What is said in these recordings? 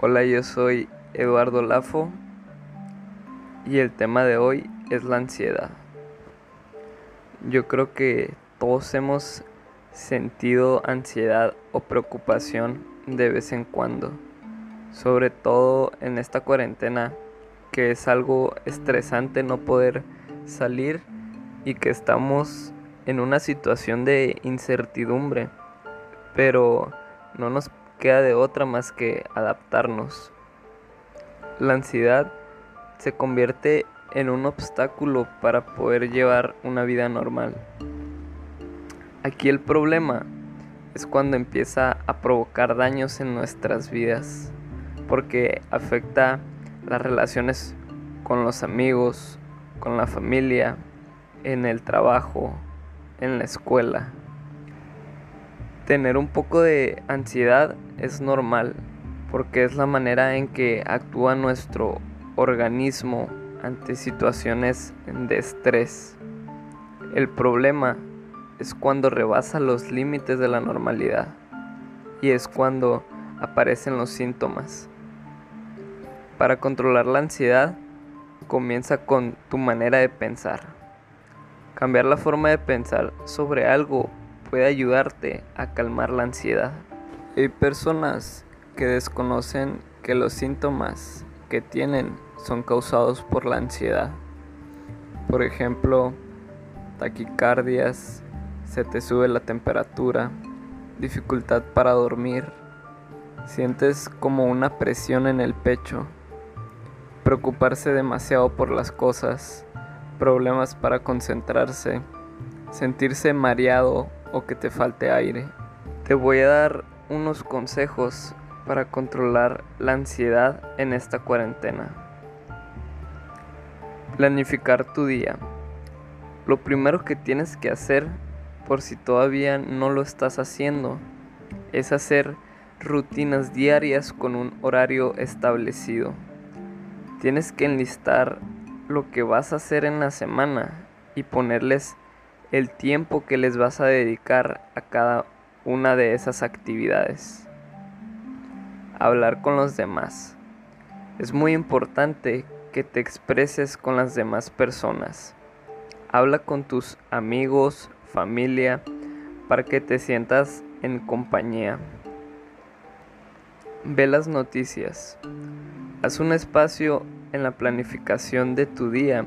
Hola, yo soy Eduardo Lafo y el tema de hoy es la ansiedad. Yo creo que todos hemos sentido ansiedad o preocupación de vez en cuando, sobre todo en esta cuarentena, que es algo estresante no poder salir y que estamos en una situación de incertidumbre, pero no nos queda de otra más que adaptarnos. La ansiedad se convierte en un obstáculo para poder llevar una vida normal. Aquí el problema es cuando empieza a provocar daños en nuestras vidas, porque afecta las relaciones con los amigos, con la familia, en el trabajo, en la escuela. Tener un poco de ansiedad es normal porque es la manera en que actúa nuestro organismo ante situaciones de estrés. El problema es cuando rebasa los límites de la normalidad y es cuando aparecen los síntomas. Para controlar la ansiedad, comienza con tu manera de pensar. Cambiar la forma de pensar sobre algo puede ayudarte a calmar la ansiedad. Hay personas que desconocen que los síntomas que tienen son causados por la ansiedad. Por ejemplo, taquicardias, se te sube la temperatura, dificultad para dormir, sientes como una presión en el pecho, preocuparse demasiado por las cosas, problemas para concentrarse, sentirse mareado o que te falte aire. Te voy a dar unos consejos para controlar la ansiedad en esta cuarentena. Planificar tu día. Lo primero que tienes que hacer, por si todavía no lo estás haciendo, es hacer rutinas diarias con un horario establecido. Tienes que enlistar lo que vas a hacer en la semana y ponerles el tiempo que les vas a dedicar a cada una de esas actividades. Hablar con los demás. Es muy importante que te expreses con las demás personas. Habla con tus amigos, familia, para que te sientas en compañía. Ve las noticias. Haz un espacio en la planificación de tu día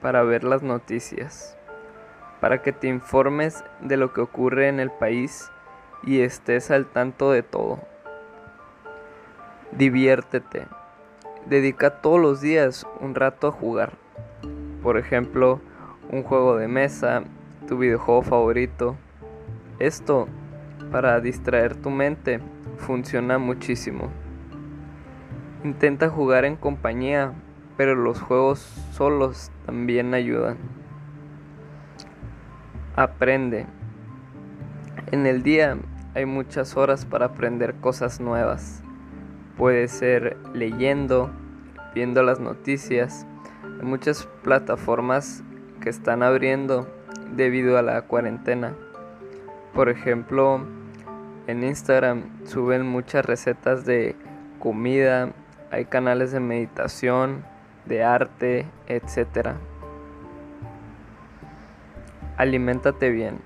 para ver las noticias, para que te informes de lo que ocurre en el país y estés al tanto de todo. Diviértete. Dedica todos los días un rato a jugar. Por ejemplo, un juego de mesa, tu videojuego favorito. Esto, para distraer tu mente, funciona muchísimo. Intenta jugar en compañía, pero los juegos solos también ayudan. Aprende. En el día hay muchas horas para aprender cosas nuevas. Puede ser leyendo, viendo las noticias. Hay muchas plataformas que están abriendo debido a la cuarentena. Por ejemplo, en Instagram suben muchas recetas de comida, hay canales de meditación, de arte, etc. Aliméntate bien.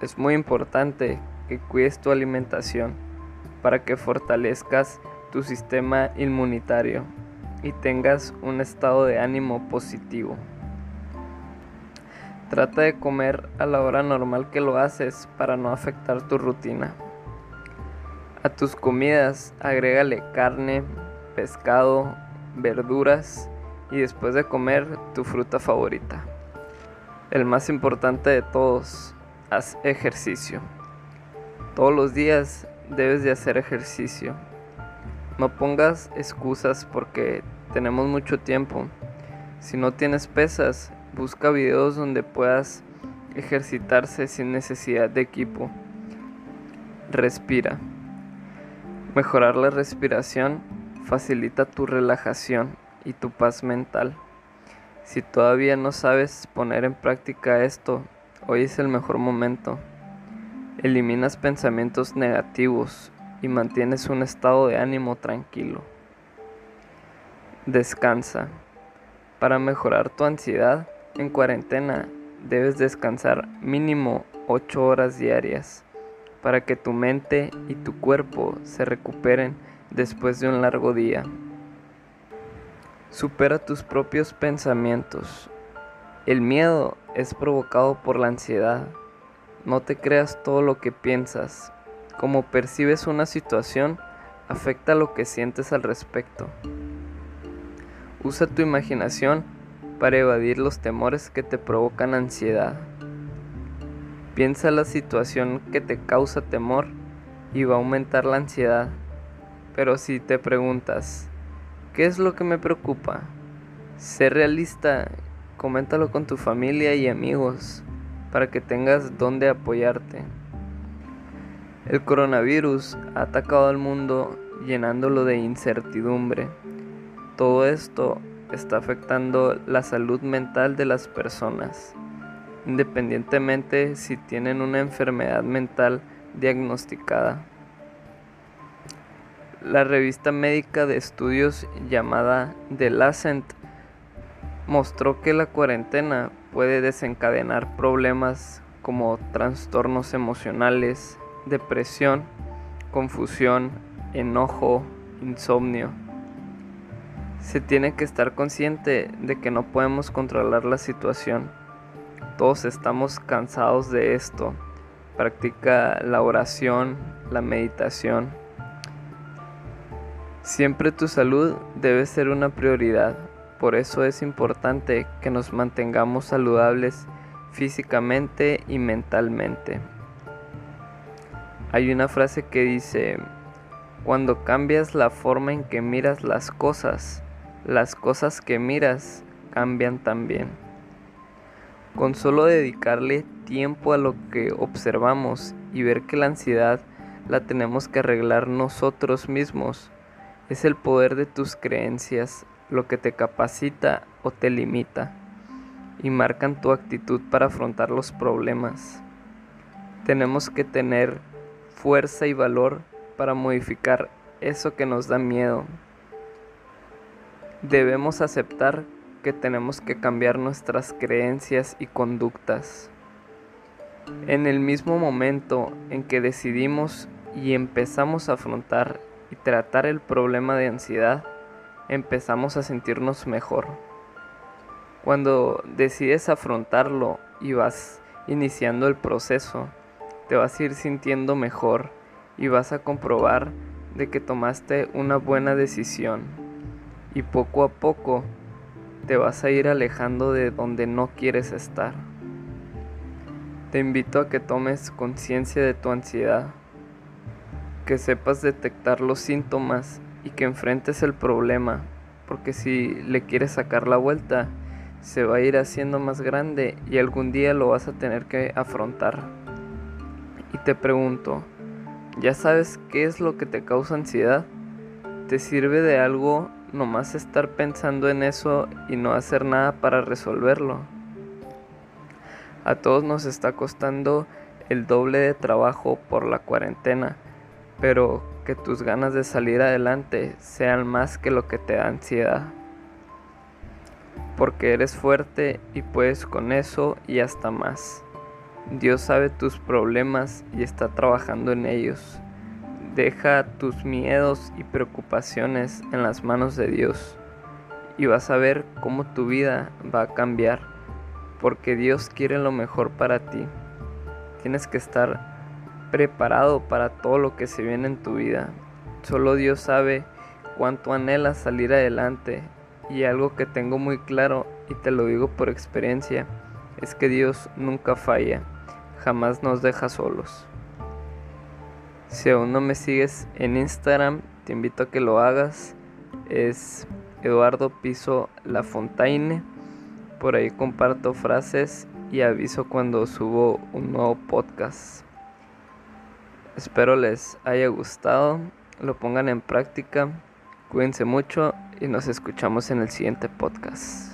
Es muy importante que cuides tu alimentación para que fortalezcas tu sistema inmunitario y tengas un estado de ánimo positivo. Trata de comer a la hora normal que lo haces para no afectar tu rutina. A tus comidas agrégale carne, pescado, verduras y después de comer tu fruta favorita. El más importante de todos, haz ejercicio. Todos los días debes de hacer ejercicio. No pongas excusas porque tenemos mucho tiempo. Si no tienes pesas, busca videos donde puedas ejercitarse sin necesidad de equipo. Respira. Mejorar la respiración facilita tu relajación y tu paz mental. Si todavía no sabes poner en práctica esto, hoy es el mejor momento. Eliminas pensamientos negativos y mantienes un estado de ánimo tranquilo. Descansa. Para mejorar tu ansiedad en cuarentena debes descansar mínimo 8 horas diarias para que tu mente y tu cuerpo se recuperen después de un largo día. Supera tus propios pensamientos. El miedo es provocado por la ansiedad. No te creas todo lo que piensas. Como percibes una situación, afecta lo que sientes al respecto. Usa tu imaginación para evadir los temores que te provocan ansiedad. Piensa la situación que te causa temor y va a aumentar la ansiedad. Pero si te preguntas, ¿qué es lo que me preocupa? Sé realista, coméntalo con tu familia y amigos para que tengas donde apoyarte. El coronavirus ha atacado al mundo llenándolo de incertidumbre. Todo esto está afectando la salud mental de las personas independientemente si tienen una enfermedad mental diagnosticada. La revista médica de estudios llamada The Lancet mostró que la cuarentena puede desencadenar problemas como trastornos emocionales, depresión, confusión, enojo, insomnio. Se tiene que estar consciente de que no podemos controlar la situación todos estamos cansados de esto. Practica la oración, la meditación. Siempre tu salud debe ser una prioridad. Por eso es importante que nos mantengamos saludables físicamente y mentalmente. Hay una frase que dice, cuando cambias la forma en que miras las cosas, las cosas que miras cambian también. Con solo dedicarle tiempo a lo que observamos y ver que la ansiedad la tenemos que arreglar nosotros mismos, es el poder de tus creencias lo que te capacita o te limita y marcan tu actitud para afrontar los problemas. Tenemos que tener fuerza y valor para modificar eso que nos da miedo. Debemos aceptar que tenemos que cambiar nuestras creencias y conductas. En el mismo momento en que decidimos y empezamos a afrontar y tratar el problema de ansiedad, empezamos a sentirnos mejor. Cuando decides afrontarlo y vas iniciando el proceso, te vas a ir sintiendo mejor y vas a comprobar de que tomaste una buena decisión. Y poco a poco te vas a ir alejando de donde no quieres estar. Te invito a que tomes conciencia de tu ansiedad, que sepas detectar los síntomas y que enfrentes el problema, porque si le quieres sacar la vuelta, se va a ir haciendo más grande y algún día lo vas a tener que afrontar. Y te pregunto, ¿ya sabes qué es lo que te causa ansiedad? ¿Te sirve de algo nomás estar pensando en eso y no hacer nada para resolverlo. A todos nos está costando el doble de trabajo por la cuarentena, pero que tus ganas de salir adelante sean más que lo que te da ansiedad. Porque eres fuerte y puedes con eso y hasta más. Dios sabe tus problemas y está trabajando en ellos. Deja tus miedos y preocupaciones en las manos de Dios y vas a ver cómo tu vida va a cambiar porque Dios quiere lo mejor para ti. Tienes que estar preparado para todo lo que se viene en tu vida. Solo Dios sabe cuánto anhelas salir adelante y algo que tengo muy claro y te lo digo por experiencia es que Dios nunca falla, jamás nos deja solos. Si aún no me sigues en Instagram, te invito a que lo hagas. Es Eduardo Piso La Fontaine. Por ahí comparto frases y aviso cuando subo un nuevo podcast. Espero les haya gustado, lo pongan en práctica. Cuídense mucho y nos escuchamos en el siguiente podcast.